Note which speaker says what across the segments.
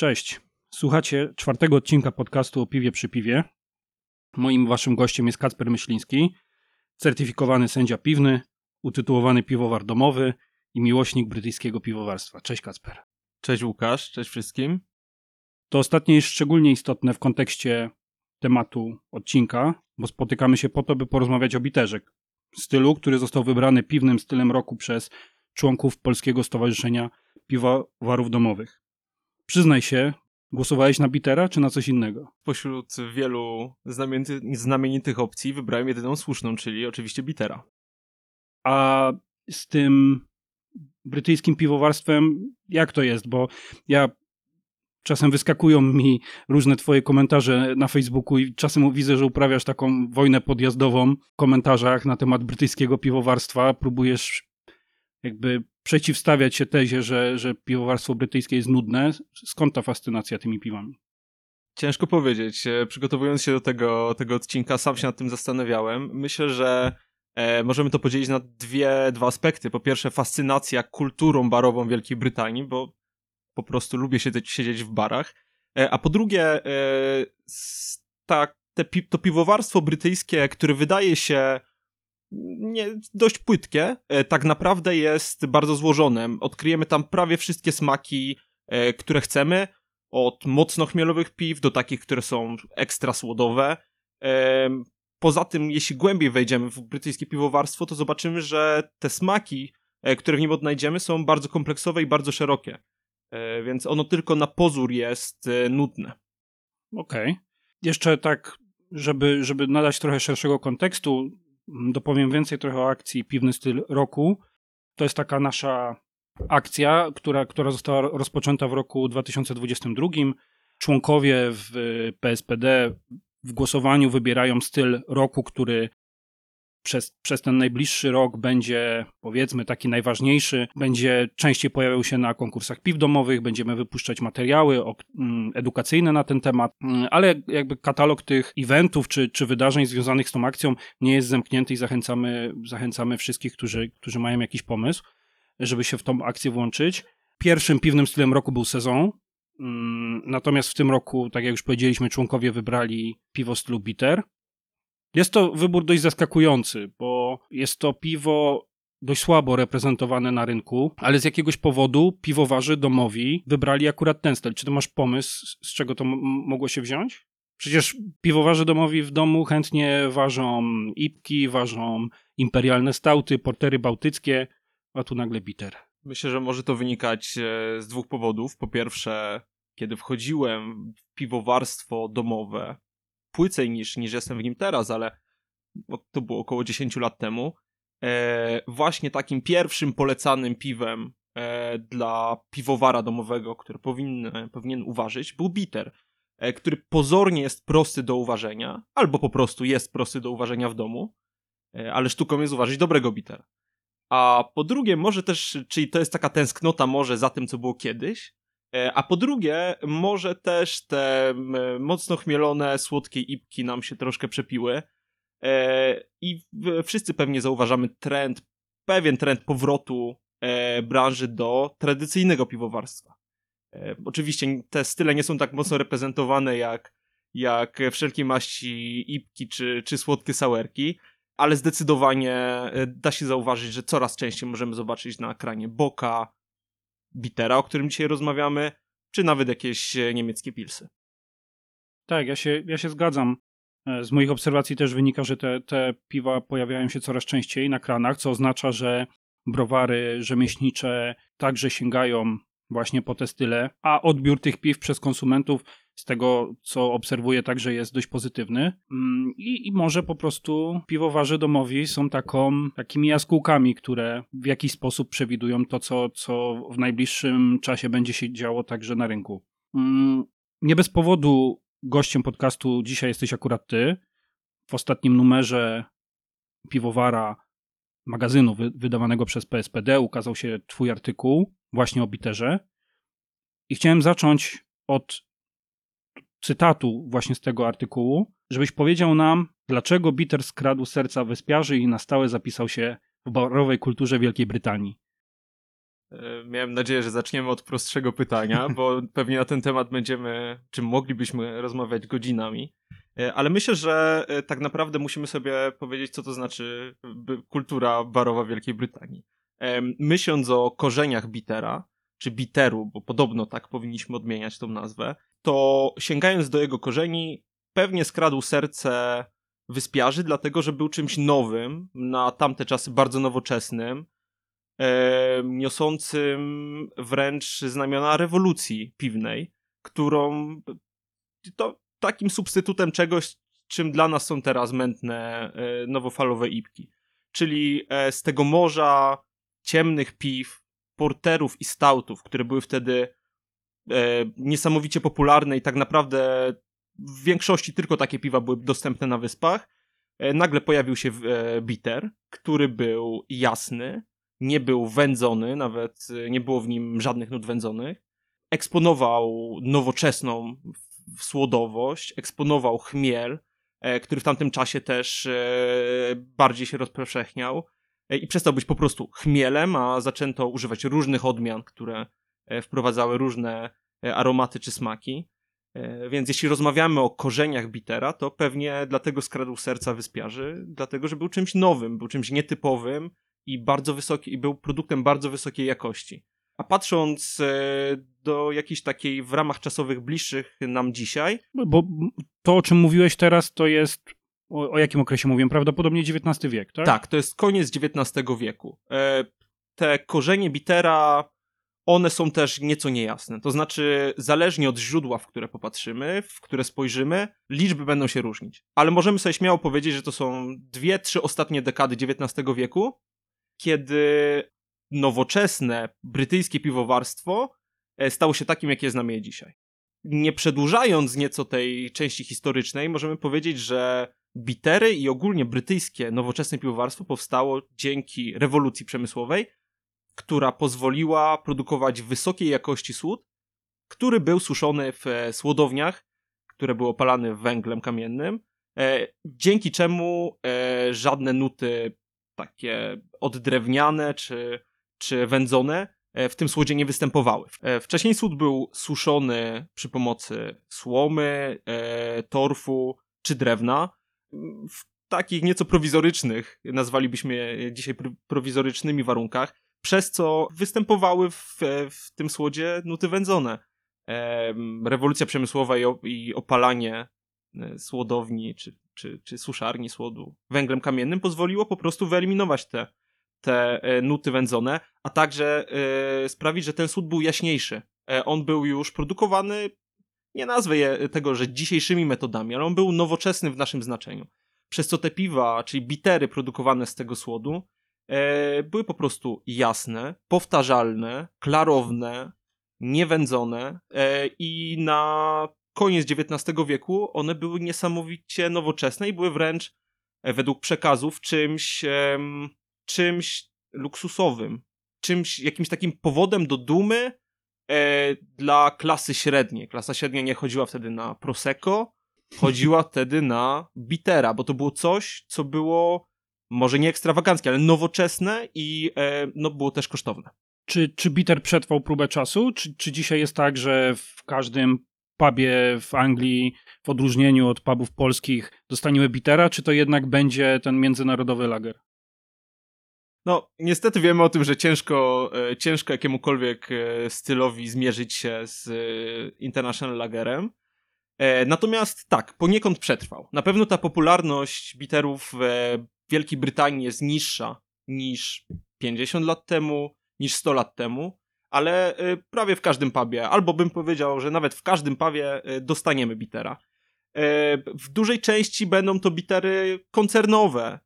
Speaker 1: Cześć. Słuchacie czwartego odcinka podcastu o piwie przy piwie. Moim waszym gościem jest Kacper Myśliński, certyfikowany sędzia piwny, utytułowany piwowar domowy i miłośnik brytyjskiego piwowarstwa. Cześć Kacper.
Speaker 2: Cześć Łukasz, cześć wszystkim.
Speaker 1: To ostatnie jest szczególnie istotne w kontekście tematu odcinka, bo spotykamy się po to, by porozmawiać o biterze, stylu, który został wybrany piwnym stylem roku przez członków Polskiego Stowarzyszenia Piwowarów Domowych. Przyznaj się, głosowałeś na bitera czy na coś innego?
Speaker 2: Pośród wielu znamienity, znamienitych opcji wybrałem jedyną słuszną, czyli oczywiście bitera.
Speaker 1: A z tym brytyjskim piwowarstwem, jak to jest? Bo ja czasem wyskakują mi różne twoje komentarze na Facebooku i czasem widzę, że uprawiasz taką wojnę podjazdową w komentarzach na temat brytyjskiego piwowarstwa. Próbujesz jakby przeciwstawiać się tezie, że, że piwowarstwo brytyjskie jest nudne. Skąd ta fascynacja tymi piwami?
Speaker 2: Ciężko powiedzieć. E, przygotowując się do tego, tego odcinka, sam się nad tym zastanawiałem. Myślę, że e, możemy to podzielić na dwie, dwa aspekty. Po pierwsze, fascynacja kulturą barową Wielkiej Brytanii, bo po prostu lubię siedzieć, siedzieć w barach. E, a po drugie, e, ta, te, to piwowarstwo brytyjskie, które wydaje się nie, dość płytkie, e, tak naprawdę jest bardzo złożone. Odkryjemy tam prawie wszystkie smaki, e, które chcemy, od mocno chmielowych piw do takich, które są ekstra słodowe. E, poza tym, jeśli głębiej wejdziemy w brytyjskie piwowarstwo, to zobaczymy, że te smaki, które w nim odnajdziemy, są bardzo kompleksowe i bardzo szerokie. Więc ono tylko na pozór jest nudne.
Speaker 1: Okej. Okay. Jeszcze tak, żeby, żeby nadać trochę szerszego kontekstu, dopowiem więcej trochę o akcji Piwny Styl Roku. To jest taka nasza akcja, która, która została rozpoczęta w roku 2022. Członkowie w PSPD w głosowaniu wybierają styl roku, który przez, przez ten najbliższy rok będzie, powiedzmy, taki najważniejszy, będzie częściej pojawiał się na konkursach piw domowych, będziemy wypuszczać materiały mm, edukacyjne na ten temat, mm, ale jakby katalog tych eventów czy, czy wydarzeń związanych z tą akcją nie jest zamknięty i zachęcamy, zachęcamy wszystkich, którzy, którzy mają jakiś pomysł, żeby się w tą akcję włączyć. Pierwszym piwnym stylem roku był sezon, mm, natomiast w tym roku, tak jak już powiedzieliśmy, członkowie wybrali piwo stylu bitter, jest to wybór dość zaskakujący, bo jest to piwo dość słabo reprezentowane na rynku, ale z jakiegoś powodu piwowarzy domowi wybrali akurat ten styl. Czy ty masz pomysł, z czego to mogło się wziąć? Przecież piwowarze domowi w domu chętnie ważą ipki, ważą imperialne stauty, portery bałtyckie, a tu nagle biter.
Speaker 2: Myślę, że może to wynikać e, z dwóch powodów. Po pierwsze, kiedy wchodziłem w piwowarstwo domowe, płycej niż, niż jestem w nim teraz, ale to było około 10 lat temu. E, właśnie takim pierwszym polecanym piwem e, dla piwowara domowego, który powinien, powinien uważać, był bitter, e, który pozornie jest prosty do uważenia, albo po prostu jest prosty do uważenia w domu, e, ale sztuką jest uważać dobrego bitera. A po drugie, może też, czyli to jest taka tęsknota może za tym, co było kiedyś, a po drugie, może też te mocno chmielone, słodkie ipki nam się troszkę przepiły. E, I wszyscy pewnie zauważamy trend, pewien trend powrotu e, branży do tradycyjnego piwowarstwa. Oczywiście te style nie są tak mocno reprezentowane jak, jak wszelkie maści ipki czy, czy słodkie sawerki, ale zdecydowanie da się zauważyć, że coraz częściej możemy zobaczyć na ekranie Boka, Bitera, o którym dzisiaj rozmawiamy, czy nawet jakieś e, niemieckie pilsy.
Speaker 1: Tak, ja się, ja się zgadzam. E, z moich obserwacji też wynika, że te, te piwa pojawiają się coraz częściej na kranach, co oznacza, że browary rzemieślnicze także sięgają właśnie po te style, a odbiór tych piw przez konsumentów z tego, co obserwuję, także jest dość pozytywny. Mm, I, I, może po prostu piwowarze domowi są taką, takimi jaskółkami, które w jakiś sposób przewidują to, co, co w najbliższym czasie będzie się działo także na rynku. Mm, nie bez powodu gościem podcastu dzisiaj jesteś akurat ty. W ostatnim numerze piwowara magazynu wydawanego przez PSPD ukazał się twój artykuł właśnie o biterze. I chciałem zacząć od cytatu właśnie z tego artykułu, żebyś powiedział nam, dlaczego Bitter skradł serca wyspiarzy i na stałe zapisał się w barowej kulturze Wielkiej Brytanii.
Speaker 2: E, miałem nadzieję, że zaczniemy od prostszego pytania, bo pewnie na ten temat będziemy, czy moglibyśmy rozmawiać godzinami. E, ale myślę, że e, tak naprawdę musimy sobie powiedzieć, co to znaczy kultura barowa Wielkiej Brytanii. Myśląc o korzeniach bitera, czy biteru, bo podobno tak powinniśmy odmieniać tą nazwę, to sięgając do jego korzeni, pewnie skradł serce wyspiarzy, dlatego że był czymś nowym, na tamte czasy bardzo nowoczesnym, e, niosącym wręcz znamiona rewolucji piwnej, którą to takim substytutem czegoś, czym dla nas są teraz mętne e, nowofalowe ipki. Czyli e, z tego morza ciemnych piw, porterów i stautów, które były wtedy e, niesamowicie popularne i tak naprawdę w większości tylko takie piwa były dostępne na wyspach, e, nagle pojawił się e, bitter, który był jasny, nie był wędzony, nawet e, nie było w nim żadnych nut wędzonych. Eksponował nowoczesną słodowość, eksponował chmiel, który w tamtym czasie też bardziej się rozpowszechniał i przestał być po prostu chmielem, a zaczęto używać różnych odmian, które wprowadzały różne aromaty czy smaki. E, więc jeśli rozmawiamy o korzeniach bitera, to pewnie dlatego skradł serca wyspiarzy, dlatego że był czymś nowym, był czymś nietypowym i bardzo wysoki, i był produktem bardzo wysokiej jakości. A patrząc e, do jakiejś takiej w ramach czasowych bliższych nam dzisiaj.
Speaker 1: Bo to, o czym mówiłeś teraz, to jest. O, o jakim okresie mówiłem? Prawdopodobnie XIX wiek, tak?
Speaker 2: Tak, to jest koniec XIX wieku. E, te korzenie bitera one są też nieco niejasne. To znaczy, zależnie od źródła, w które popatrzymy, w które spojrzymy, liczby będą się różnić. Ale możemy sobie śmiało powiedzieć, że to są dwie, trzy ostatnie dekady XIX wieku, kiedy nowoczesne brytyjskie piwowarstwo e, stało się takim, jakie znamy je dzisiaj. Nie przedłużając nieco tej części historycznej, możemy powiedzieć, że bitery i ogólnie brytyjskie nowoczesne piwowarstwo powstało dzięki rewolucji przemysłowej, która pozwoliła produkować wysokiej jakości słód, który był suszony w e, słodowniach, które były opalane węglem kamiennym, e, dzięki czemu e, żadne nuty takie oddrewniane czy, czy wędzone w tym słodzie nie występowały. Wcześniej słód był suszony przy pomocy słomy, torfu czy drewna. W takich nieco prowizorycznych, nazwalibyśmy je dzisiaj prowizorycznymi warunkach, przez co występowały w, w tym słodzie nuty wędzone. Rewolucja przemysłowa i, opalanie e, słodowni czy, czy, czy suszarni słodu węglem kamiennym pozwoliło po prostu wyeliminować te, te e, nuty wędzone, a także e, sprawić, że ten słód był jaśniejszy. On był już produkowany, nie nazwę je, tego, że dzisiejszymi metodami, ale on był nowoczesny w naszym znaczeniu. Przez co te piwa, czyli bitery produkowane z tego słodu, e, były po prostu jasne, powtarzalne, klarowne, niewędzone e, i na koniec XIX wieku one były niesamowicie nowoczesne i były wręcz e, według przekazów czymś, czymś luksusowym, czymś, jakimś takim powodem do dumy dla klasy średniej. Klasa średnia nie chodziła wtedy na Prosecco, chodziła wtedy na Bitera, bo to było coś, co było może nie ekstrawaganckie, ale nowoczesne i e, no, było też kosztowne.
Speaker 1: Czy, czy Bitter przetrwał próbę czasu? Czy, czy dzisiaj jest tak, że w każdym pubie w Anglii, w odróżnieniu od pubów polskich, dostaniemy Bittera, czy to jednak będzie ten międzynarodowy lager?
Speaker 2: No, niestety wiemy o tym, że ciężko, e, ciężko jakiemukolwiek e, stylowi zmierzyć się z e, International Lagerem. Natomiast tak, poniekąd przetrwał. Na pewno ta popularność biterów Wielkiej Brytanii jest niższa niż 50 lat temu, niż 100 lat temu, ale y, prawie w każdym pubie, albo bym powiedział, że nawet w każdym pubie y, dostaniemy bitera. Y, w dużej części będą to bitery koncernowe,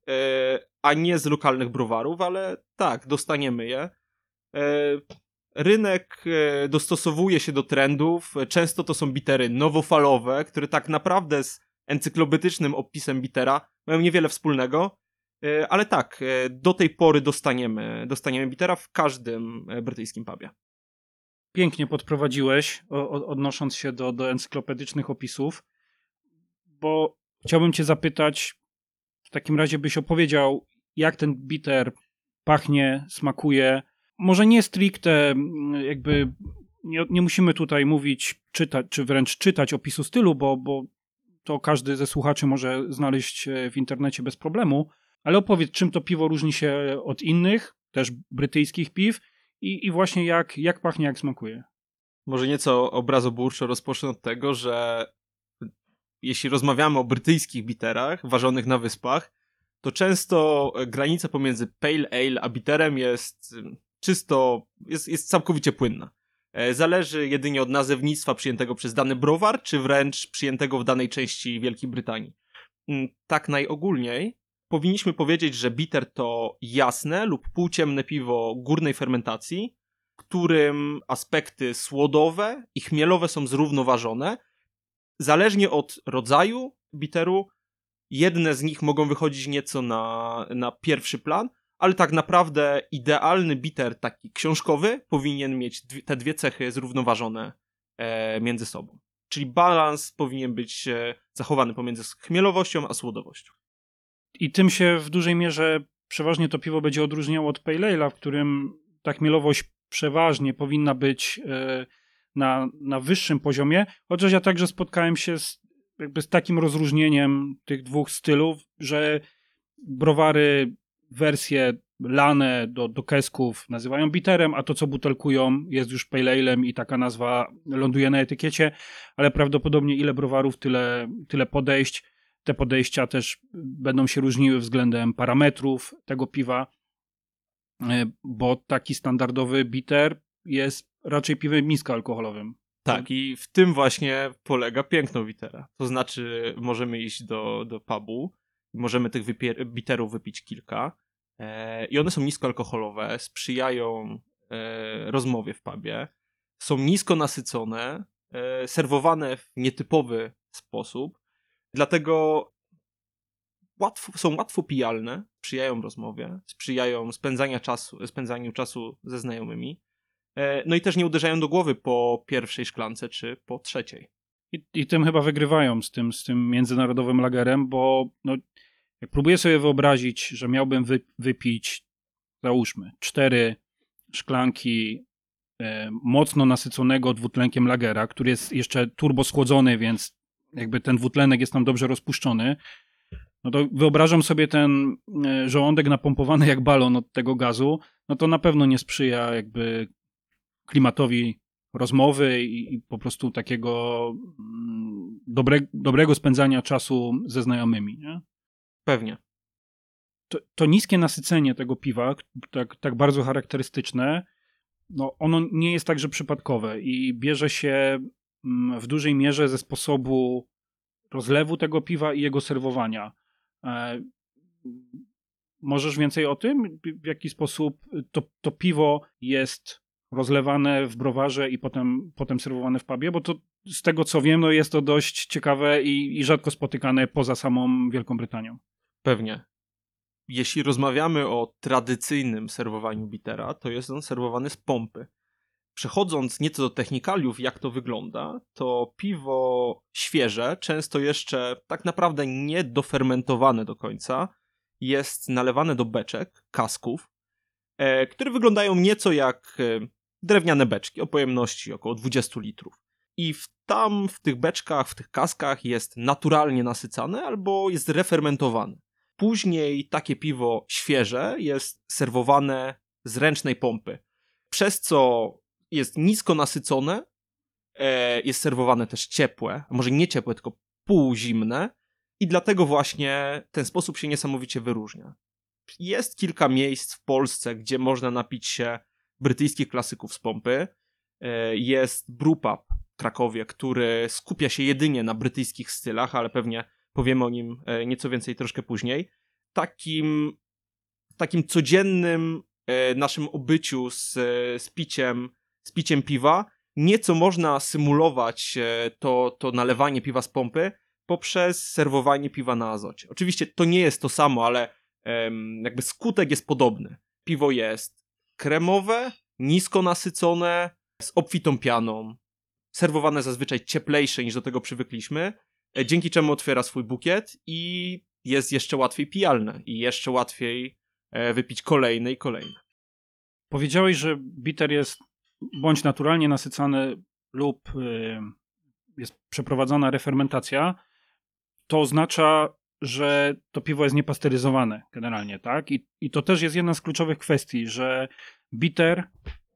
Speaker 2: a nie z lokalnych browarów, ale tak, dostaniemy je. Rynek dostosowuje się do trendów. Często to są bitery nowofalowe, które tak naprawdę z encyklopedycznym opisem bitera mają niewiele wspólnego. E, ale tak, e, do tej pory dostaniemy, dostaniemy bitera w każdym e, brytyjskim pubie.
Speaker 1: Pięknie podprowadziłeś, odnosząc się do, do encyklopedycznych opisów, bo chciałbym cię zapytać, w takim razie byś opowiedział, jak ten bitter pachnie, smakuje, może nie stricte mm, jakby nie, nie musimy tutaj mówić, czytać, czy wręcz czytać opisu stylu, bo, bo to każdy ze słuchaczy może znaleźć e, w internecie bez problemu, ale opowiedz, czym to piwo różni się od innych, też brytyjskich piw i, i właśnie jak, jak pachnie, jak smakuje.
Speaker 2: Może nieco obrazoburczo rozpocznę od tego, że jeśli rozmawiamy o brytyjskich biterach ważonych na wyspach, to często granica pomiędzy pale ale a biterem jest czysto, jest, jest całkowicie płynna. E, zależy jedynie od nazewnictwa przyjętego przez dany browar, czy wręcz przyjętego w danej części Wielkiej Brytanii. Mm, tak najogólniej powinniśmy powiedzieć, że bitter to jasne lub półciemne piwo górnej fermentacji, którym aspekty słodowe i chmielowe są zrównoważone. Zależnie od rodzaju bitteru, jedne z nich mogą wychodzić nieco na, na pierwszy plan, ale tak naprawdę idealny bitter taki książkowy powinien mieć te dwie cechy zrównoważone e, między sobą. Czyli balans powinien być e, zachowany pomiędzy chmielowością a słodowością.
Speaker 1: I tym się w dużej mierze przeważnie to piwo będzie odróżniało od Pale Ale'a, w którym ta chmielowość przeważnie powinna być e, na, na wyższym poziomie, chociaż ja także spotkałem się z, jakby z takim rozróżnieniem tych dwóch stylów, że browary wersje lane do, do kesków nazywają biterem, a to, co butelkują, jest już pale i taka nazwa ląduje na etykiecie, ale prawdopodobnie ile browarów, tyle, tyle podejść. Te podejścia też będą się różniły względem parametrów tego piwa, e, bo taki standardowy biter jest raczej piwem niskoalkoholowym.
Speaker 2: Tak, i w tym właśnie polega piękno bitera. To znaczy, możemy iść do, do pubu, możemy tych biterów wypić kilka, E, I one są niskoalkoholowe, sprzyjają e, rozmowie w pubie, są nisko nasycone, e, serwowane w nietypowy sposób, dlatego łatwo, są łatwo pijalne, sprzyjają rozmowie, sprzyjają spędzania czasu, spędzaniu czasu ze znajomymi, no i też nie uderzają do głowy po pierwszej szklance czy po trzeciej.
Speaker 1: I, i tym chyba wygrywają z tym, z tym międzynarodowym lagerem, bo no, jak próbuję sobie wyobrazić, że miałbym wy, wypić, załóżmy, cztery szklanki e, mocno nasyconego dwutlenkiem lagera, który jest jeszcze turbo schłodzony, więc jakby ten dwutlenek jest tam dobrze rozpuszczony, no to wyobrażam sobie ten e, żołądek napompowany jak balon od tego gazu, no to na pewno nie sprzyja jakby klimatowi rozmowy i, i po prostu takiego mm, dobre, dobrego spędzania czasu ze znajomymi. Nie?
Speaker 2: Pewnie.
Speaker 1: To, to, niskie nasycenie tego piwa, tak, tak bardzo charakterystyczne, no ono nie jest także przypadkowe i bierze się mm, w dużej mierze ze sposobu rozlewu tego piwa i jego serwowania. E, możesz więcej o tym? W jaki sposób to, to piwo jest rozlewane w browarze i potem, potem serwowane w pubie? Bo to z tego co wiem, no jest to dość ciekawe i, i rzadko spotykane poza samą Wielką Brytanią.
Speaker 2: Pewnie. Jeśli rozmawiamy o tradycyjnym serwowaniu bitera, to jest on serwowany z pompy. Przechodząc nieco do technikaliów, jak to wygląda, to piwo świeże, często jeszcze tak naprawdę nie dofermentowane do końca, jest nalewane do beczek, kasków, e, które wyglądają nieco jak e, drewniane beczki o pojemności około 20 litrów. I w, tam w tych beczkach, w tych kaskach jest naturalnie nasycane albo jest refermentowane. Później takie piwo świeże jest serwowane z ręcznej pompy, przez co jest nisko nasycone, e, jest serwowane też ciepłe, może nie ciepłe, tylko półzimne i dlatego właśnie ten sposób się niesamowicie wyróżnia. Jest kilka miejsc w Polsce, gdzie można napić się brytyjskich klasyków z pompy. E, jest Brewpub w Krakowie, który skupia się jedynie na brytyjskich stylach, ale pewnie powiemy o nim e, nieco więcej troszkę później, takim, takim codziennym e, naszym obyciu z, z, piciem, z piciem piwa, nieco można symulować to, to nalewanie piwa z pompy poprzez serwowanie piwa na azocie. Oczywiście to nie jest to samo, ale jakby skutek jest podobny. Piwo jest kremowe, nisko nasycone, z obfitą pianą, serwowane zazwyczaj cieplejsze niż do tego przywykliśmy, E, dzięki czemu otwiera swój bukiet i jest jeszcze łatwiej pijalne i jeszcze łatwiej e, wypić kolejne i kolejne.
Speaker 1: Powiedziałeś, że bitter jest bądź naturalnie nasycany lub y, jest przeprowadzana refermentacja. To oznacza, że to piwo jest niepasteryzowane generalnie, tak? I, I to też jest jedna z kluczowych kwestii, że bitter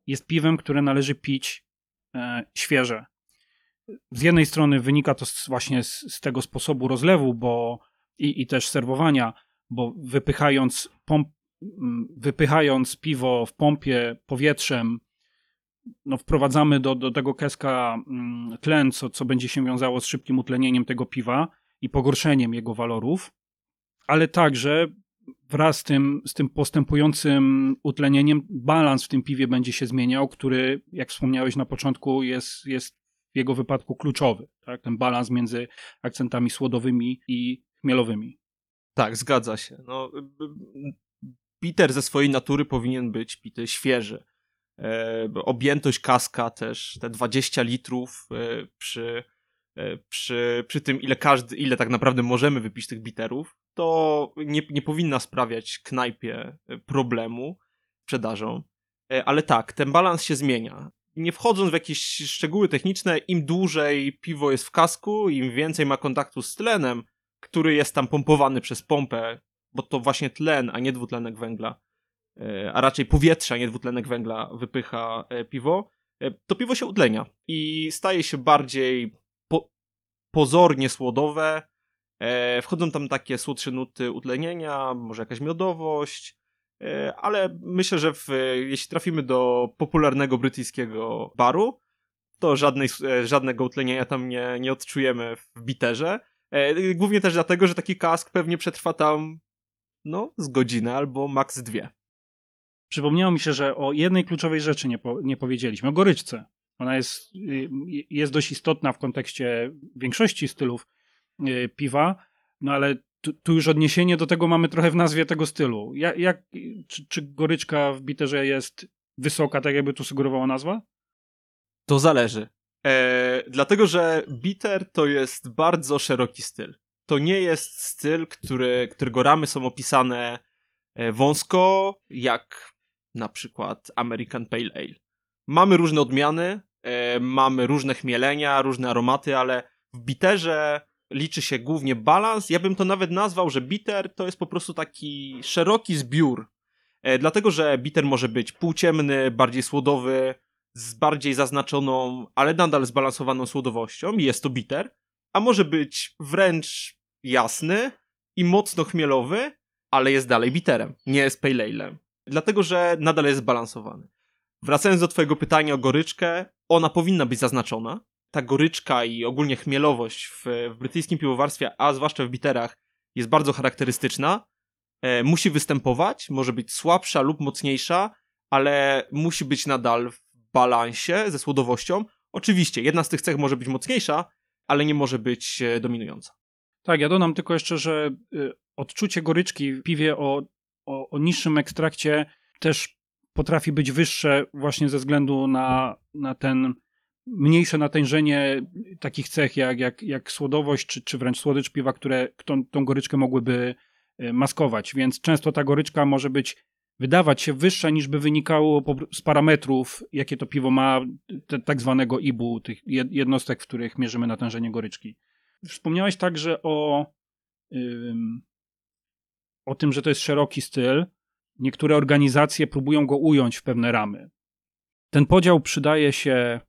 Speaker 1: jest piwem, które należy pić e, świeże. Z jednej strony wynika to z, właśnie z, z, tego sposobu rozlewu bo, i, i też serwowania, bo wypychając, pomp, wypychając piwo w pompie powietrzem, no wprowadzamy do, do tego keska tlen, co, co będzie się wiązało z szybkim utlenieniem tego piwa i pogorszeniem jego walorów, ale także wraz z tym, z tym postępującym utlenieniem balans w tym piwie będzie się zmieniał, który, jak wspomniałeś na początku, jest, jest w jego wypadku kluczowy. Tak? Ten balans między akcentami słodowymi i chmielowymi.
Speaker 2: Tak, zgadza się. No, Peter ze swojej natury powinien być pity świeży. E, objętość kaska też, te 20 litrów e, przy przy, przy tym, ile każdy, ile tak naprawdę możemy wypić tych biterów, to nie, nie powinna sprawiać knajpie e, problemu sprzedażą. E, ale tak, ten balans się zmienia. Nie wchodząc w jakieś szczegóły techniczne, im dłużej piwo jest w kasku, im więcej ma kontaktu z tlenem, który jest tam pompowany przez pompę, bo to właśnie tlen, a nie dwutlenek węgla, a raczej powietrze, a nie dwutlenek węgla wypycha piwo, to piwo się utlenia i staje się bardziej pozornie słodowe. E, wchodzą tam takie słodsze nuty utlenienia, może jakaś miodowość, e, ale myślę, że w, jeśli trafimy do popularnego brytyjskiego baru, to żadnej, e, żadnego utlenienia tam nie, nie odczujemy w biterze. E, głównie też dlatego, że taki kask pewnie przetrwa tam no, z godzinę albo maks dwie.
Speaker 1: Przypomniało mi się, że o jednej kluczowej rzeczy nie, po, nie powiedzieliśmy, o goryczce. Ona jest, y, jest dość istotna w kontekście większości stylów y, piwa, no ale tu, tu, już odniesienie do tego mamy trochę w nazwie tego stylu. Jak, jak czy, czy, goryczka w biterze jest wysoka, tak jakby tu sugerowała nazwa?
Speaker 2: To zależy. E, dlatego, że bitter to jest bardzo szeroki styl. To nie jest styl, który, którego ramy są opisane e, wąsko, jak na przykład American Pale Ale. Mamy różne odmiany, mamy różne chmielenia, różne aromaty, ale w biterze liczy się głównie balans. Ja bym to nawet nazwał, że bitter to jest po prostu taki szeroki zbiór. E, dlatego, że bitter może być półciemny, bardziej słodowy, z bardziej zaznaczoną, ale nadal zbalansowaną słodowością i jest to bitter, a może być wręcz jasny i mocno chmielowy, ale jest dalej bitterem, nie jest pale. Dlatego, że nadal jest zbalansowany. Wracając do twojego pytania o goryczkę, ona powinna być zaznaczona. Ta goryczka i ogólnie chmielowość w, w brytyjskim piwowarstwie, a zwłaszcza w biterach, jest bardzo charakterystyczna. E, musi występować, może być słabsza lub mocniejsza, ale musi być nadal w balansie ze słodowością. Oczywiście, jedna z tych cech może być mocniejsza, ale nie może być e, dominująca.
Speaker 1: Tak, ja dodam tylko jeszcze, że y, odczucie goryczki w piwie o, o, o niższym ekstrakcie też potrafi być wyższe właśnie ze względu na, na ten mniejsze natężenie takich cech jak, jak, jak słodowość czy, czy wręcz słodycz piwa, które tą, tą goryczkę mogłyby e, maskować. Więc często ta goryczka może być wydawać się wyższa niż by wynikało z parametrów, jakie to piwo ma, te, tak zwanego IBU, tych jednostek, w których mierzymy natężenie goryczki. Wspomniałeś także o, o tym, że to jest szeroki styl niektóre organizacje próbują go ująć w pewne ramy. Ten podział przydaje się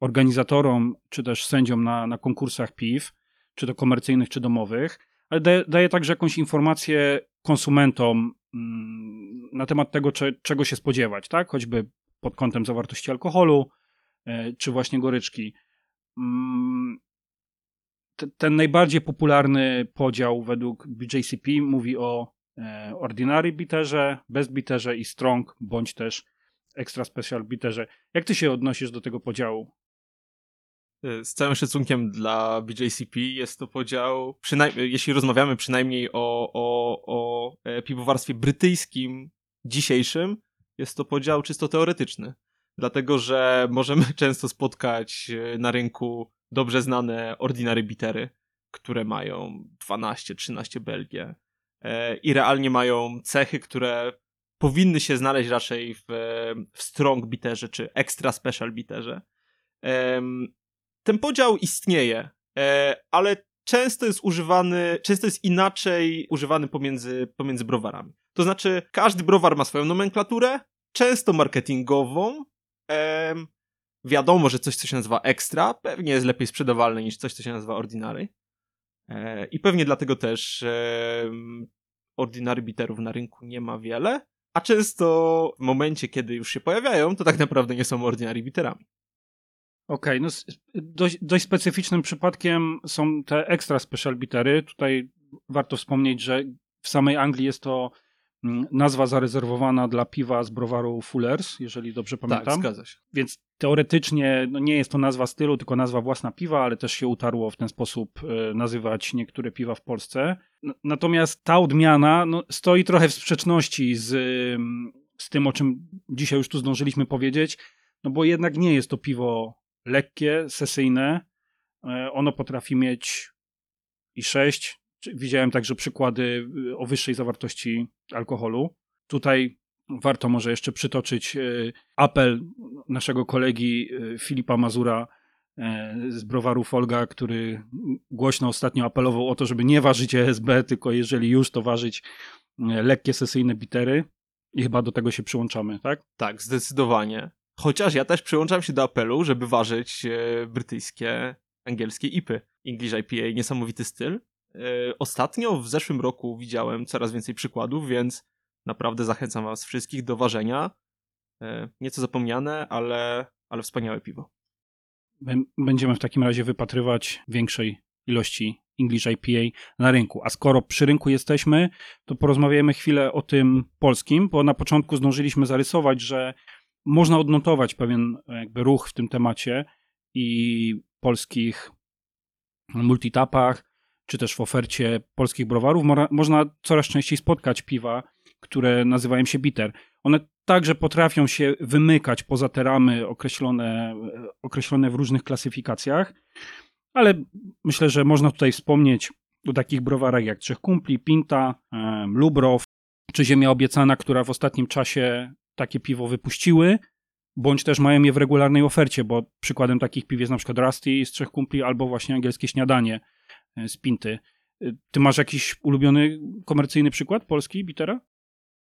Speaker 1: organizatorom czy też sędziom na, na konkursach PIW, czy to komercyjnych, czy domowych, ale daje, daje także jakąś informację konsumentom mm, na temat tego, czego się spodziewać, tak? choćby pod kątem zawartości alkoholu, e, czy właśnie goryczki. Mm, ten najbardziej popularny podział według BJCP mówi o ordinary biterze, bez biterze i strong, bądź też extra special biterze. Jak ty się odnosisz do tego podziału?
Speaker 2: E, z całym szacunkiem dla BJCP jest to podział, jeśli rozmawiamy przynajmniej o, o, o e, piwowarstwie brytyjskim dzisiejszym, jest to podział czysto teoretyczny. Dlatego, że możemy często spotkać na rynku dobrze znane ordinary bitery, które mają 12-13 Belgie, E, i realnie mają cechy, które powinny się znaleźć raczej w, w strong bitterze czy extra special bitterze. Ten podział istnieje, e, ale często jest używany, często jest inaczej używany pomiędzy, pomiędzy browarami. To znaczy, każdy browar ma swoją nomenklaturę, często marketingową. wiadomo, że coś, co się nazywa extra, pewnie jest lepiej sprzedawalne niż coś, co się nazywa ordinary. E, I pewnie dlatego też ordinary biterów na rynku nie ma wiele, a często w momencie, kiedy już się pojawiają, to tak naprawdę nie są ordinary biterami.
Speaker 1: Okej, okay, no dość, dość, specyficznym przypadkiem są te extra special bitery. Tutaj warto wspomnieć, że w samej Anglii jest to nazwa zarezerwowana dla piwa z browaru Fullers, jeżeli dobrze pamiętam.
Speaker 2: Tak, zgadza się.
Speaker 1: Więc teoretycznie no nie jest to nazwa stylu, tylko nazwa własna piwa, ale też się utarło w ten sposób e, nazywać niektóre piwa w Polsce. Natomiast ta odmiana no, stoi trochę w sprzeczności z, z tym, o czym dzisiaj już tu zdążyliśmy powiedzieć, no bo jednak nie jest to piwo lekkie, sesyjne. E, ono potrafi mieć i 6. Widziałem także przykłady y, o wyższej zawartości alkoholu. Tutaj warto może jeszcze przytoczyć y, apel naszego kolegi y, Filipa Mazura z browaru Folga, który głośno ostatnio apelował o to, żeby nie ważyć ESB, tylko jeżeli już to ważyć lekkie sesyjne bitery. I chyba do tego się przyłączamy, tak?
Speaker 2: Tak, zdecydowanie. Chociaż ja też przyłączam się do apelu, żeby ważyć brytyjskie, angielskie IPy. English IPA, niesamowity styl. E, ostatnio w zeszłym roku widziałem coraz więcej przykładów, więc naprawdę zachęcam was wszystkich do ważenia. E, nieco zapomniane, ale, ale wspaniałe piwo.
Speaker 1: Będziemy w takim razie wypatrywać większej ilości English IPA na rynku. A skoro przy rynku jesteśmy, to porozmawiamy chwilę o tym polskim, bo na początku zdążyliśmy zarysować, że można odnotować pewien jakby ruch w tym temacie i polskich multitapach, czy też w ofercie polskich browarów można coraz częściej spotkać piwa, które nazywają się bitter. One także potrafią się wymykać poza te ramy określone, określone w różnych klasyfikacjach, ale myślę, że można tutaj wspomnieć o takich browarach jak Trzech Kumpli, Pinta, Lubrow, czy Ziemia Obiecana, która w ostatnim czasie takie piwo wypuściły, bądź też mają je w regularnej ofercie, bo przykładem takich piw jest na przykład Rusty z Trzech Kumpli albo właśnie angielskie śniadanie z Pinty. E, ty masz jakiś ulubiony komercyjny przykład polski bitera?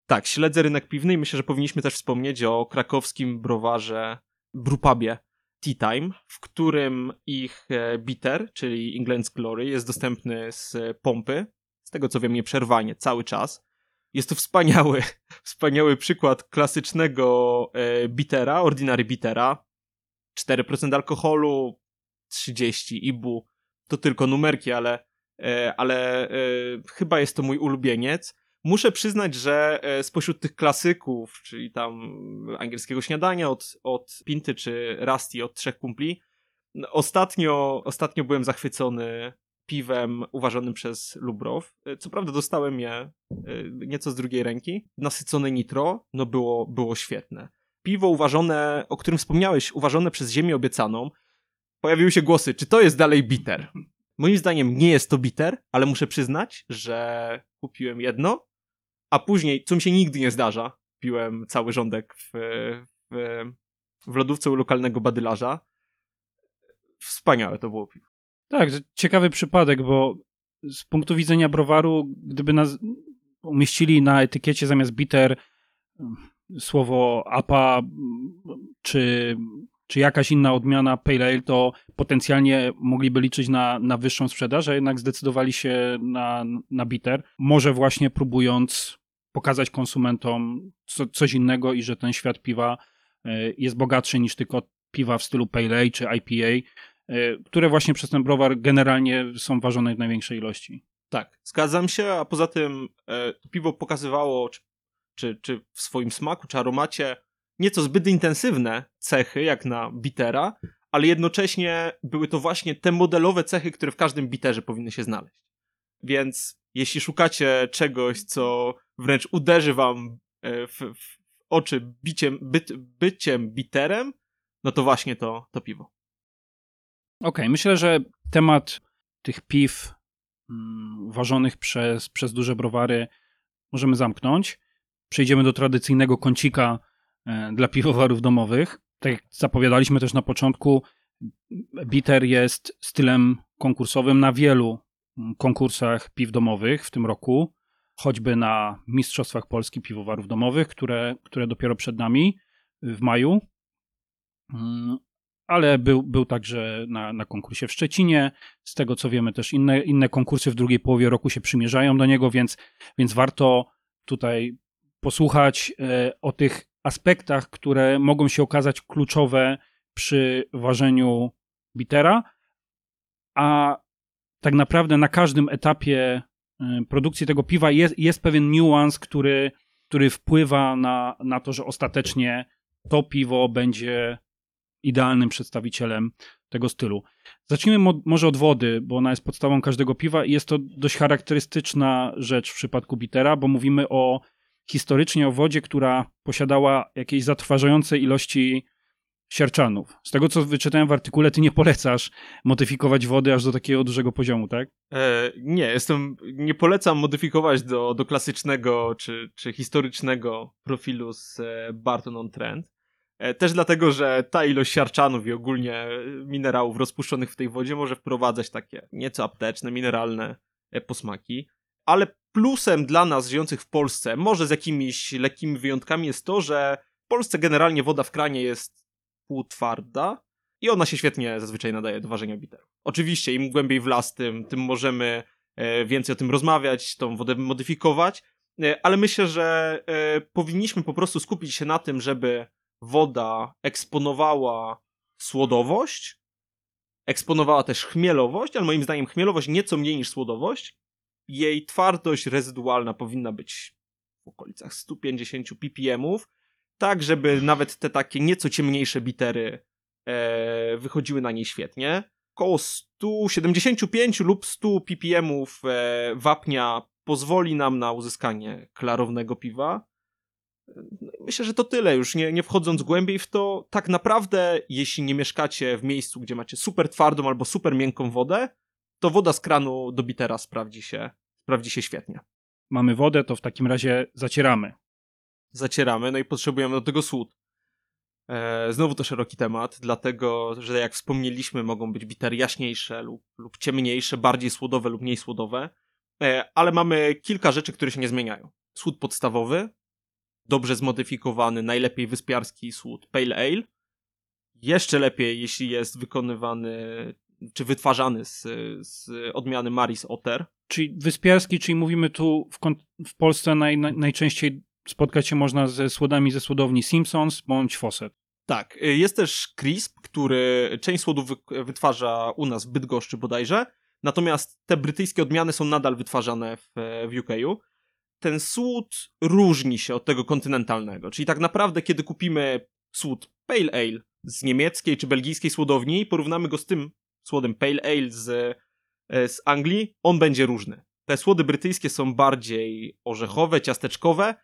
Speaker 2: Tak, śledzę rynek piwny i myślę, że powinniśmy też wspomnieć o krakowskim browarze Brupabie Tea Time, w którym ich e, bitter, czyli England's Glory, jest dostępny z pompy, z tego co wiem nieprzerwanie, cały czas. Jest to wspaniały, wspaniały przykład klasycznego e, bitera, ordinary bitera. 4% alkoholu, 30 ibu. To tylko numerki, ale, e, ale e, chyba jest to mój ulubieniec. Muszę przyznać, że e, spośród tych klasyków, czyli tam angielskiego śniadania od, od Pinty czy Rusty od trzech kumpli, ostatnio, ostatnio byłem zachwycony piwem uważanym przez Lubrow. Co prawda dostałem je nieco z drugiej ręki. Nasycone nitro, no było, było świetne. Piwo uważone, o którym wspomniałeś, uważone przez Ziemię Obiecaną, pojawiły się głosy, czy to jest dalej bitter? Moim zdaniem nie jest to bitter, ale muszę przyznać, że kupiłem jedno, a później, co mi się nigdy nie zdarza, piłem cały rządek w, w, w lodówce u lokalnego badylarza. Wspaniałe to było piwo.
Speaker 1: Tak, ciekawy przypadek, bo z punktu widzenia browaru, gdyby nas umieścili na etykiecie zamiast bitter mm, słowo APA mm, czy, czy jakaś inna odmiana Pale Ale, to potencjalnie mogliby liczyć na, na wyższą sprzedaż, a jednak zdecydowali się na, na bitter. Może właśnie próbując pokazać konsumentom co, coś innego i że ten świat piwa e, jest bogatszy niż tylko piwa w stylu Pale Ale czy IPA, E, które właśnie przez ten browar generalnie są ważone w największej ilości.
Speaker 2: Tak, zgadzam się, a poza tym e, piwo pokazywało, czy, czy, czy w swoim smaku, czy aromacie nieco zbyt intensywne cechy, jak na bitera, ale jednocześnie były to właśnie te modelowe cechy, które w każdym biterze powinny się znaleźć. Więc jeśli szukacie czegoś, co wręcz uderzy wam e, w, w oczy biciem, byt, byciem biterem, no to właśnie to, to piwo.
Speaker 1: Okej, okay, myślę, że temat tych piw mm, ważonych przez, przez duże browary możemy zamknąć. przejdziemy do tradycyjnego kącika dla piwowarów domowych. Tak jak zapowiadaliśmy też na początku, bitter jest stylem konkursowym na wielu konkursach piw domowych w tym roku, choćby na Mistrzostwach Polski Piwowarów Domowych, które, które dopiero przed nami w maju. Mm, ale był, był także na, na konkursie w Szczecinie. Z tego co wiemy, też inne, inne konkursy w drugiej połowie roku się przymierzają do niego, więc, więc warto tutaj posłuchać e, o tych aspektach, które mogą się okazać kluczowe przy ważeniu bitera, a tak naprawdę na każdym etapie e, produkcji tego piwa jest, jest pewien niuans, który, który wpływa na, na to, że ostatecznie to piwo będzie idealnym przedstawicielem tego stylu. Zacznijmy może od wody, bo ona jest podstawą każdego piwa i jest to dość charakterystyczna rzecz w przypadku bitera, bo mówimy o historycznie o wodzie, która posiadała jakieś zatrważające ilości siarczanów. Z tego, co wyczytałem w artykule, ty nie polecasz modyfikować wody aż do takiego dużego poziomu, tak?
Speaker 2: E, nie, jestem, nie polecam modyfikować do, do klasycznego czy, czy historycznego profilu z e, Barton on Trend. E, też dlatego, że ta ilość siarczanów i ogólnie minerałów rozpuszczonych w tej wodzie może wprowadzać takie nieco apteczne, mineralne e, posmaki. Ale plusem dla nas żyjących w Polsce, może z jakimiś lekkimi wyjątkami, jest to, że w Polsce generalnie woda w kranie jest półtwarda i ona się świetnie zazwyczaj nadaje do ważenia biteru. Oczywiście, im głębiej w las, tym, tym możemy e, więcej o tym rozmawiać, tą wodę modyfikować, ale myślę, że powinniśmy po prostu skupić się na tym, żeby woda eksponowała słodowość, eksponowała też chmielowość, ale moim zdaniem chmielowość nieco mniej niż słodowość. Jej twardość rezydualna powinna być w okolicach 150 ppm, tak żeby nawet te takie nieco ciemniejsze bitery e, wychodziły na niej świetnie. Około 175 lub 100 ppm e, wapnia pozwoli nam na uzyskanie klarownego piwa. No myślę, że to tyle już, nie, nie wchodząc głębiej w to, tak naprawdę, jeśli nie mieszkacie w miejscu, gdzie macie super twardą albo super miękką wodę, to woda z kranu do bitera sprawdzi się, sprawdzi się świetnie.
Speaker 1: Mamy wodę, to w takim razie zacieramy.
Speaker 2: Zacieramy, no i potrzebujemy do tego słód. E, znowu to szeroki temat, dlatego, że jak wspomnieliśmy, mogą być bitery jaśniejsze lub, lub ciemniejsze, bardziej słodowe lub mniej słodowe, e, ale mamy kilka rzeczy, które się nie zmieniają. Słód podstawowy, dobrze zmodyfikowany, najlepiej wyspiarski słód Pale Ale. Jeszcze lepiej, jeśli jest wykonywany czy wytwarzany z, z odmiany Maris Otter.
Speaker 1: Czyli wyspiarski, czyli mówimy tu w, w Polsce naj, naj, najczęściej spotkać się można ze słodami ze słodowni Simpsons bądź Fawcett.
Speaker 2: Tak, jest też Crisp, który część słodów wy, wytwarza u nas w Bydgoszczy bodajże, natomiast te brytyjskie odmiany są nadal wytwarzane w, w UK'u ten słód różni się od tego kontynentalnego. Czyli tak naprawdę, kiedy kupimy słód Pale Ale z niemieckiej czy belgijskiej słodowni, porównamy go z tym słodem Pale Ale z, z Anglii, on będzie różny. Te słody brytyjskie są bardziej orzechowe, ciasteczkowe,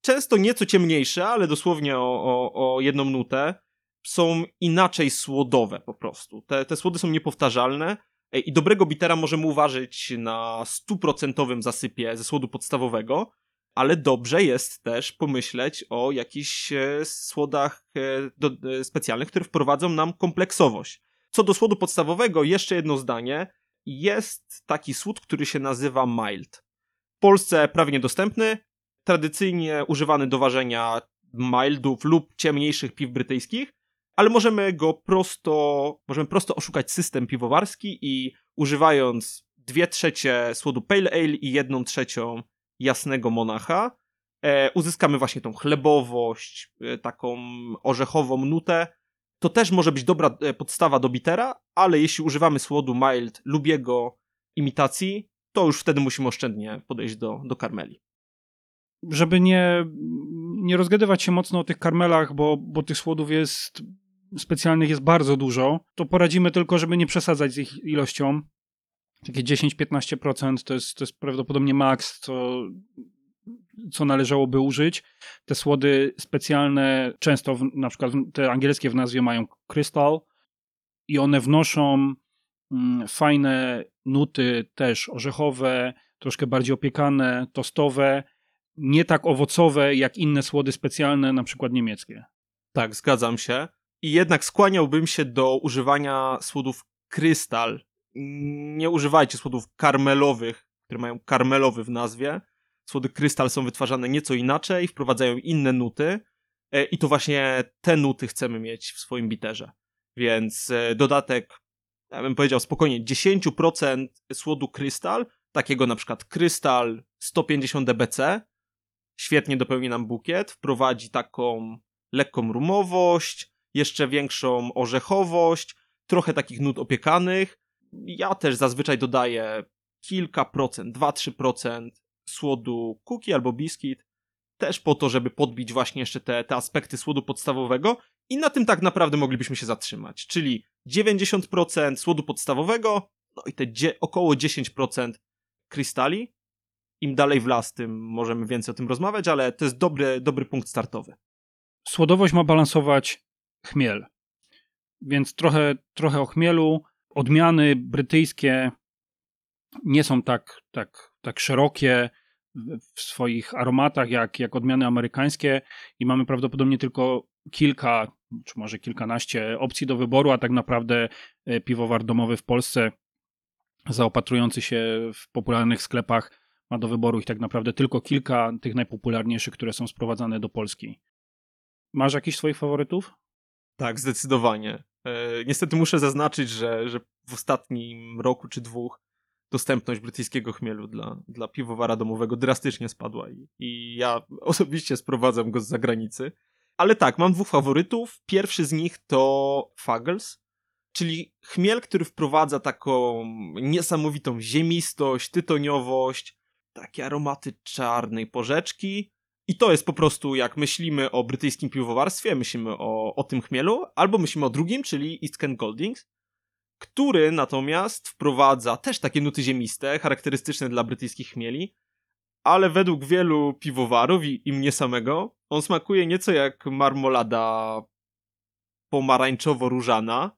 Speaker 2: często nieco ciemniejsze, ale dosłownie o, o, o jedną nutę. Są inaczej słodowe po prostu. Te, te słody są niepowtarzalne i dobrego bitera możemy uważać na stuprocentowym zasypie ze słodu podstawowego, ale dobrze jest też pomyśleć o jakichś e, słodach e, do, e, specjalnych, które wprowadzą nam kompleksowość. Co do słodu podstawowego, jeszcze jedno zdanie. Jest taki słód, który się nazywa mild. W Polsce prawie niedostępny, tradycyjnie używany do ważenia mildów lub ciemniejszych piw brytyjskich, ale możemy go prosto, możemy prosto oszukać system piwowarski i używając dwie trzecie słodu Pale Ale i jedną trzecią jasnego monacha, e, uzyskamy właśnie tą chlebowość, e, taką orzechową nutę. To też może być dobra e, podstawa do bitera, ale jeśli używamy słodu mild lub jego imitacji, to już wtedy musimy oszczędnie podejść do, do karmeli
Speaker 1: żeby nie, nie rozgadywać się mocno o tych karmelach, bo, bo tych słodów jest specjalnych jest bardzo dużo, to poradzimy tylko, żeby nie przesadzać z ich ilością. Takie 10-15% to jest, to jest prawdopodobnie maks, co, co należałoby użyć. Te słody specjalne, często w, na przykład te angielskie w nazwie mają crystal i one wnoszą mm, fajne nuty też orzechowe, troszkę bardziej opiekane, tostowe, nie tak owocowe jak inne słody specjalne, na przykład niemieckie.
Speaker 2: Tak, zgadzam się. I jednak skłaniałbym się do używania słodów krystal. Nie używajcie słodów karmelowych, które mają karmelowy w nazwie. Słody krystal są wytwarzane nieco inaczej, wprowadzają inne nuty e, i to właśnie te nuty chcemy mieć w swoim biterze. Więc e, dodatek, ja bym powiedział spokojnie, 10% słodu krystal, takiego na przykład krystal 150 dBc, świetnie dopełni nam bukiet, wprowadzi taką lekką rumowość, jeszcze większą orzechowość, trochę takich nut opiekanych. Ja też zazwyczaj dodaję kilka procent, 2-3% słodu cookie albo biskit, też po to, żeby podbić właśnie jeszcze te, te aspekty słodu podstawowego i na tym tak naprawdę moglibyśmy się zatrzymać, czyli 90% słodu podstawowego, no i te około 10% krystali. Im dalej w las, tym możemy więcej o tym rozmawiać, ale to jest dobry, dobry punkt startowy.
Speaker 1: Słodowość ma balansować chmiel, więc trochę, trochę o chmielu. Odmiany brytyjskie nie są tak, tak, tak szerokie w swoich aromatach jak, jak odmiany amerykańskie i mamy prawdopodobnie tylko kilka, czy może kilkanaście opcji do wyboru, a tak naprawdę e, piwowar domowy w Polsce zaopatrujący się w popularnych sklepach ma do wyboru ich tak naprawdę tylko kilka tych najpopularniejszych, które są sprowadzane do Polski. Masz jakiś swoich faworytów?
Speaker 2: Tak, zdecydowanie. E, niestety muszę zaznaczyć, że, że w ostatnim roku czy dwóch dostępność brytyjskiego chmielu dla, dla piwowara domowego drastycznie spadła i, i ja osobiście sprowadzam go z zagranicy. Ale tak, mam dwóch faworytów. Pierwszy z nich to Fuggles, czyli chmiel, który wprowadza taką niesamowitą ziemistość, tytoniowość, takie aromaty czarnej porzeczki. I to jest po prostu, jak myślimy o brytyjskim piwowarstwie, myślimy o, o tym chmielu, albo myślimy o drugim, czyli East Kent Goldings, który natomiast wprowadza też takie nuty ziemiste, charakterystyczne dla brytyjskich chmieli, ale według wielu piwowarów i, i mnie samego, on smakuje nieco jak marmolada pomarańczowo-różana,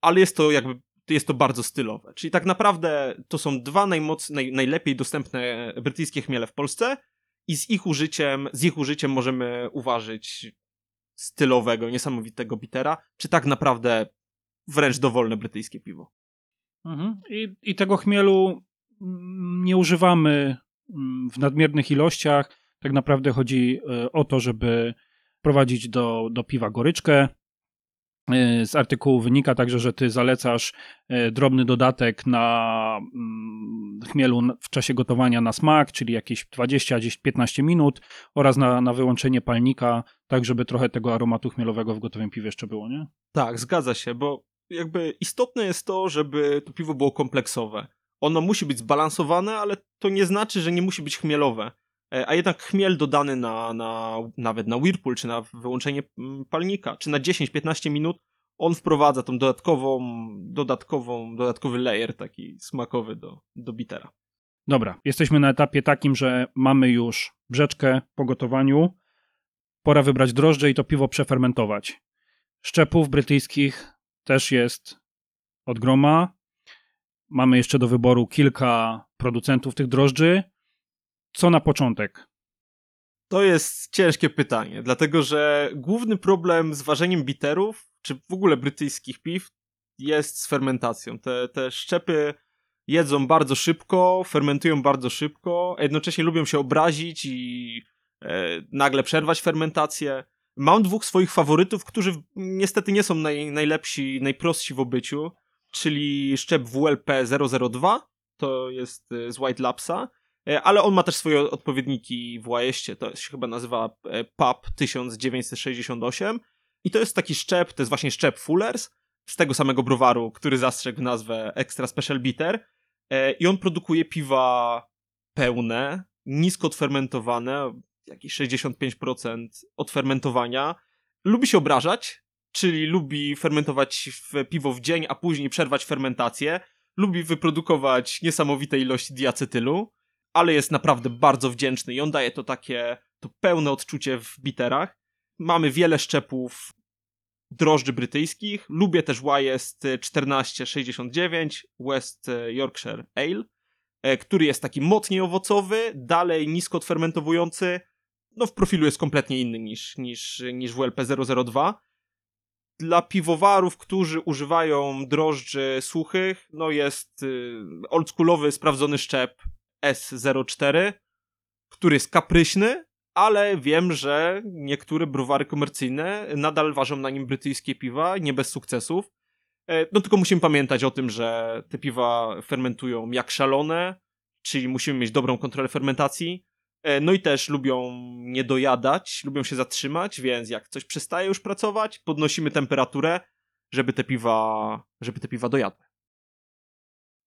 Speaker 2: ale jest to jakby jest to bardzo stylowe. Czyli tak naprawdę to są dwa najmoc, naj, najlepiej dostępne brytyjskie chmiele w Polsce i z ich użyciem, z ich użyciem możemy uważać stylowego, niesamowitego bitera, czy tak naprawdę wręcz dowolne brytyjskie piwo.
Speaker 1: Mhm. I, I tego chmielu nie używamy mm, w nadmiernych ilościach. Tak naprawdę chodzi e, o to, żeby prowadzić do, do piwa goryczkę. E, z artykułu wynika także, że ty zalecasz e, drobny dodatek na mm, chmielu w czasie gotowania na smak, czyli jakieś 20-15 minut oraz na, na wyłączenie palnika, tak żeby trochę tego aromatu chmielowego w gotowym piwie jeszcze było, nie?
Speaker 2: Tak, zgadza się, bo jakby istotne jest to, żeby to piwo było kompleksowe. Ono musi być zbalansowane, ale to nie znaczy, że nie musi być chmielowe. E, a jednak chmiel dodany na, na nawet na whirlpool, czy na wyłączenie mm, palnika, czy na 10-15 minut, on wprowadza tą dodatkową, dodatkową, dodatkowy layer taki smakowy do, do bitera.
Speaker 1: Dobra, jesteśmy na etapie takim, że mamy już brzeczkę po gotowaniu. Pora wybrać drożdże i to piwo przefermentować. Szczepów brytyjskich też jest od groma. Mamy jeszcze do wyboru kilka producentów tych drożdży. Co na początek?
Speaker 2: To jest ciężkie pytanie, dlatego że główny problem z ważeniem biterów, czy w ogóle brytyjskich piw, jest z fermentacją. Te, te szczepy jedzą bardzo szybko, fermentują bardzo szybko, a jednocześnie lubią się obrazić i e, nagle przerwać fermentację. Mam dwóch swoich faworytów, którzy niestety nie są naj, najlepsi, najprostsi w obyciu, czyli szczep WLP 002, to jest e, z White Lapsa, e, ale on ma też swoje odpowiedniki w Łajeście, to się chyba nazywa e, PAP 1968 i to jest taki szczep, to jest właśnie szczep Fullers z tego samego browaru, który zastrzegł nazwę Extra Special Bitter i on produkuje piwa pełne, nisko odfermentowane, jakieś 65% odfermentowania. Lubi się obrażać, czyli lubi fermentować w piwo w dzień, a później przerwać fermentację. Lubi wyprodukować niesamowite ilości diacetylu, ale jest naprawdę bardzo wdzięczny i on daje to takie, to pełne odczucie w biterach. Mamy wiele szczepów drożdży brytyjskich. Lubię też YS 1469, West Yorkshire Ale. e, który jest taki mocniej owocowy, dalej nisko odfermentowujący, no w profilu jest kompletnie inny niż, niż, niż WLP 002. Dla piwowarów, którzy używają drożdży suchych, no jest y, oldschoolowy, sprawdzony szczep S04, który jest kapryśny, ale wiem, że niektóre browary komercyjne nadal ważą na nim brytyjskie piwa, nie bez sukcesów. E, no tylko musimy pamiętać o tym, że te piwa fermentują jak szalone, czyli musimy mieć dobrą kontrolę fermentacji. E, no i też lubią nie dojadać, lubią się zatrzymać, więc jak coś przestaje już pracować, podnosimy temperaturę, żeby te piwa, żeby te piwa dojadły.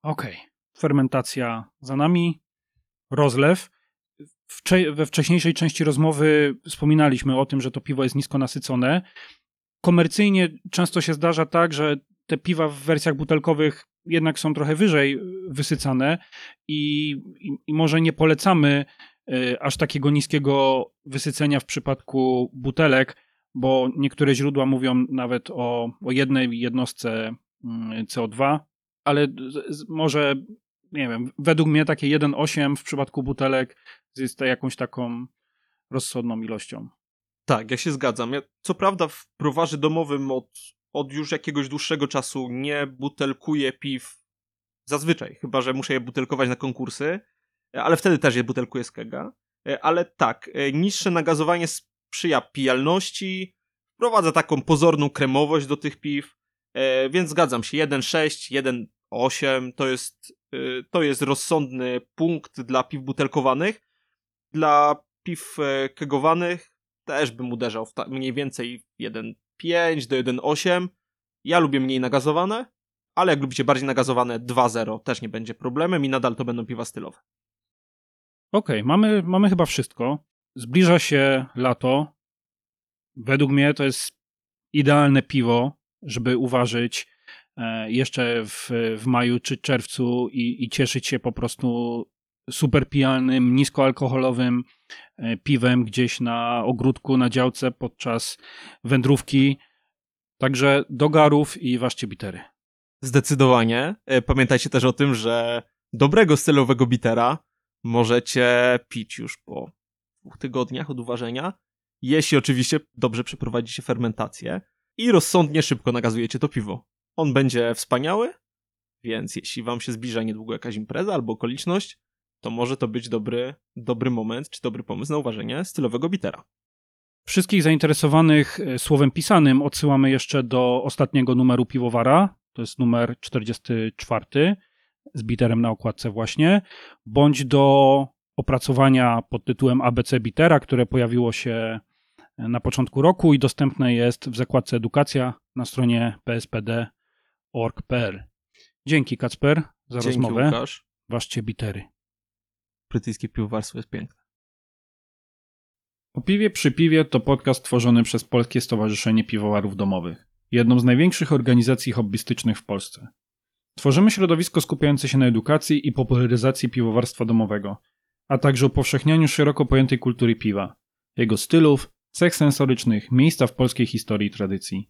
Speaker 1: Okej. Okay. Fermentacja za nami, rozlew we wcześniejszej części rozmowy wspominaliśmy o tym, że to piwo jest nisko nasycone. Komercyjnie często się zdarza tak, że te piwa w wersjach butelkowych jednak są trochę wyżej wysycane i, i, i może nie polecamy aż takiego niskiego wysycenia w przypadku butelek, bo niektóre źródła mówią nawet o, o jednej jednostce y, CO2, ale może nie wiem, według mnie takie 1,8 w przypadku butelek jest jakąś taką rozsądną ilością.
Speaker 2: Tak, ja się zgadzam. Ja, co prawda w browarze domowym od, od już jakiegoś dłuższego czasu nie butelkuję piw zazwyczaj, chyba że muszę je butelkować na konkursy, ale wtedy też je butelkuję z kega. Ale tak, niższe nagazowanie sprzyja pijalności, wprowadza taką pozorną kremowość do tych piw, więc zgadzam się, 1,6, 1,8 to jest, to jest rozsądny punkt dla piw butelkowanych, dla piw e, kegowanych też bym uderzał w mniej więcej 1.5 do 1.8. Ja lubię mniej nagazowane, ale jak lubicie bardziej nagazowane 2.0 też nie będzie problemem i nadal to będą piwa stylowe.
Speaker 1: Okej, okay, mamy, mamy chyba wszystko. Zbliża się lato. Według mnie to jest idealne piwo, żeby uważać e, jeszcze w, w maju czy czerwcu i, i cieszyć się po prostu super pijalnym, niskoalkoholowym e, piwem gdzieś na ogródku, na działce podczas wędrówki. Także do garów i ważcie bitery.
Speaker 2: Zdecydowanie. E, pamiętajcie też o tym, że dobrego stylowego bitera możecie pić już po dwóch tygodniach od uważenia, jeśli oczywiście dobrze przeprowadzicie fermentację i rozsądnie szybko nagazujecie to piwo. On będzie wspaniały, więc jeśli wam się zbliża niedługo jakaś impreza albo okoliczność, to może to być dobry, dobry moment, czy dobry pomysł na uważenie stylowego bitera.
Speaker 1: Wszystkich zainteresowanych e, słowem pisanym odsyłamy jeszcze do ostatniego numeru piwowara, to jest numer 44 z biterem na okładce właśnie, bądź do opracowania pod tytułem ABC Bitera, które pojawiło się e, na początku roku i dostępne jest w zakładce Edukacja na stronie pspd.org.pl. Dzięki Kacper za
Speaker 2: Dzięki,
Speaker 1: rozmowę.
Speaker 2: Łukasz.
Speaker 1: Ważcie bitery
Speaker 2: brytyjskie piwowarstwo jest piękne.
Speaker 1: O piwie przy piwie to podcast tworzony przez Polskie Stowarzyszenie Piwowarów Domowych, jedną z największych organizacji hobbystycznych w Polsce. Tworzymy środowisko skupiające się na edukacji i popularyzacji piwowarstwa domowego, a także upowszechnianiu szeroko pojętej kultury piwa, jego stylów, cech sensorycznych, miejsca w polskiej historii i tradycji.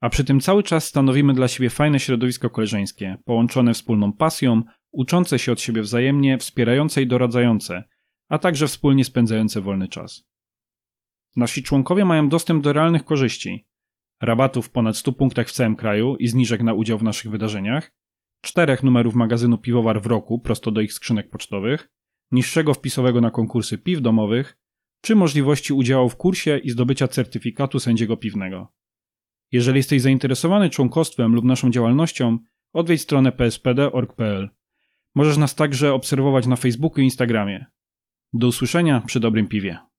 Speaker 1: A przy tym cały czas stanowimy dla siebie fajne środowisko koleżeńskie, połączone wspólną pasją, uczące się od siebie wzajemnie, wspierające i doradzające, a także wspólnie spędzające wolny czas. Nasi członkowie mają dostęp do realnych korzyści, rabatów w ponad 100 punktach w całym kraju i zniżek na udział w naszych wydarzeniach, czterech numerów magazynu Piwowar w roku prosto do ich skrzynek pocztowych, niższego wpisowego na konkursy piw domowych, czy możliwości udziału w kursie i zdobycia certyfikatu sędziego piwnego. Jeżeli jesteś zainteresowany członkostwem lub naszą działalnością, odwiedź stronę pspd.org.pl. Możesz nas także obserwować na Facebooku i Instagramie. Do usłyszenia przy dobrym piwie.